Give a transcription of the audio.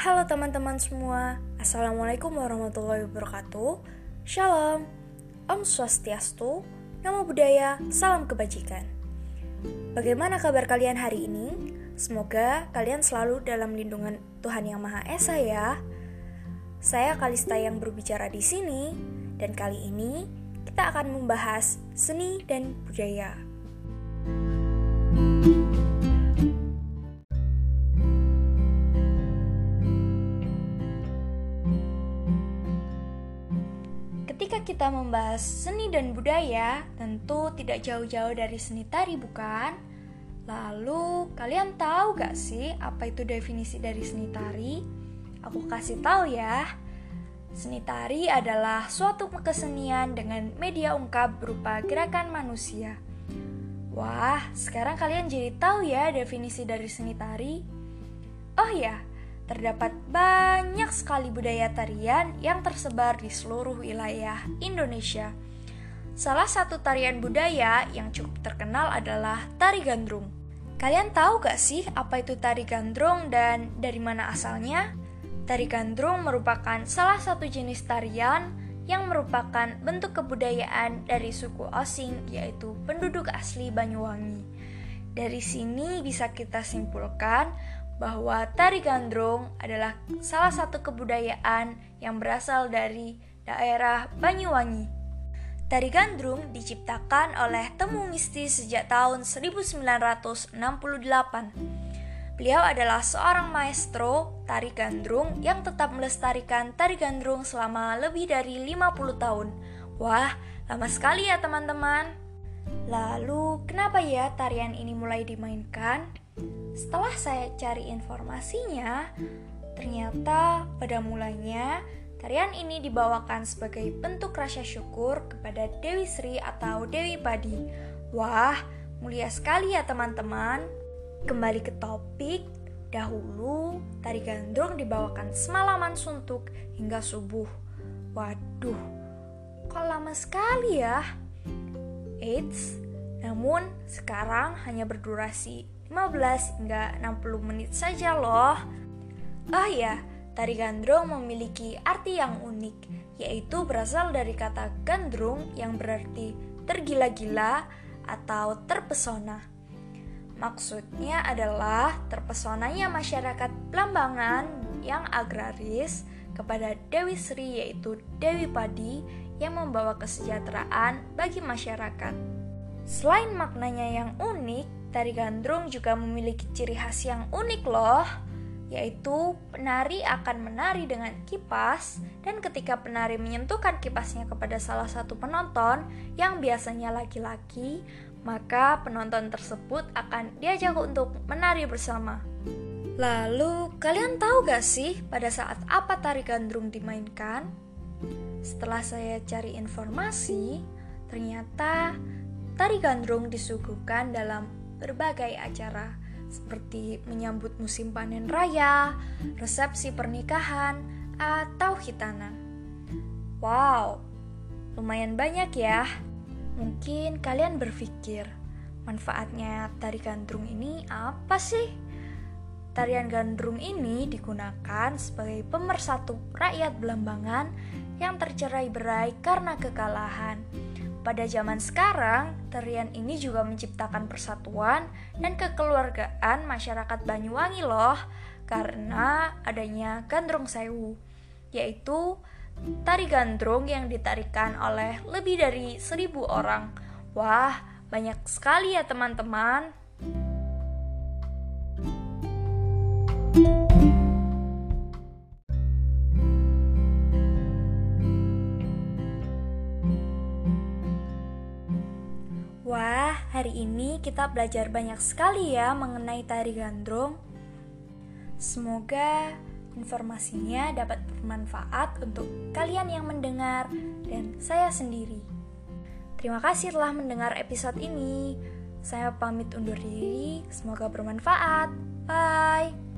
Halo teman-teman semua, Assalamualaikum warahmatullahi wabarakatuh. Shalom, Om Swastiastu, Namo Buddhaya, Salam Kebajikan. Bagaimana kabar kalian hari ini? Semoga kalian selalu dalam lindungan Tuhan Yang Maha Esa ya. Saya Kalista yang berbicara di sini Dan kali ini kita akan membahas seni dan budaya Ketika kita membahas seni dan budaya, tentu tidak jauh-jauh dari seni tari, bukan? Lalu, kalian tahu gak sih apa itu definisi dari seni tari? Aku kasih tahu ya. Seni tari adalah suatu kesenian dengan media ungkap berupa gerakan manusia. Wah, sekarang kalian jadi tahu ya definisi dari seni tari? Oh ya, terdapat banyak sekali budaya tarian yang tersebar di seluruh wilayah Indonesia. Salah satu tarian budaya yang cukup terkenal adalah tari gandrung. Kalian tahu gak sih apa itu tari gandrung dan dari mana asalnya? Tari gandrung merupakan salah satu jenis tarian yang merupakan bentuk kebudayaan dari suku Osing yaitu penduduk asli Banyuwangi. Dari sini bisa kita simpulkan bahwa tari gandrung adalah salah satu kebudayaan yang berasal dari daerah Banyuwangi. Tari gandrung diciptakan oleh Temu Misti sejak tahun 1968. Beliau adalah seorang maestro tari gandrung yang tetap melestarikan tari gandrung selama lebih dari 50 tahun. Wah, lama sekali ya teman-teman. Lalu, kenapa ya tarian ini mulai dimainkan? Setelah saya cari informasinya, ternyata pada mulanya tarian ini dibawakan sebagai bentuk rasa syukur kepada Dewi Sri atau Dewi Padi. Wah, mulia sekali ya teman-teman. Kembali ke topik, dahulu tari gandrung dibawakan semalaman suntuk hingga subuh. Waduh, kok lama sekali ya? Eits, namun sekarang hanya berdurasi 15 hingga 60 menit saja loh. Oh ya, tari gandrung memiliki arti yang unik, yaitu berasal dari kata gandrung yang berarti tergila-gila atau terpesona. Maksudnya adalah terpesonanya masyarakat Blambangan yang agraris kepada Dewi Sri yaitu Dewi Padi yang membawa kesejahteraan bagi masyarakat. Selain maknanya yang unik, Tari gandrung juga memiliki ciri khas yang unik loh, yaitu penari akan menari dengan kipas dan ketika penari menyentuhkan kipasnya kepada salah satu penonton yang biasanya laki-laki, maka penonton tersebut akan diajak untuk menari bersama. Lalu, kalian tahu gak sih pada saat apa tari gandrung dimainkan? Setelah saya cari informasi, ternyata tari gandrung disuguhkan dalam berbagai acara seperti menyambut musim panen raya, resepsi pernikahan, atau hitanan. Wow, lumayan banyak ya. Mungkin kalian berpikir, manfaatnya tari gandrung ini apa sih? Tarian gandrung ini digunakan sebagai pemersatu rakyat Belambangan yang tercerai berai karena kekalahan pada zaman sekarang, tarian ini juga menciptakan persatuan dan kekeluargaan masyarakat Banyuwangi loh, karena adanya gandrung sewu, yaitu tari gandrung yang ditarikan oleh lebih dari seribu orang. Wah, banyak sekali ya teman-teman. Wah, hari ini kita belajar banyak sekali ya mengenai tari gandrung. Semoga informasinya dapat bermanfaat untuk kalian yang mendengar dan saya sendiri. Terima kasih telah mendengar episode ini. Saya pamit undur diri, semoga bermanfaat. Bye.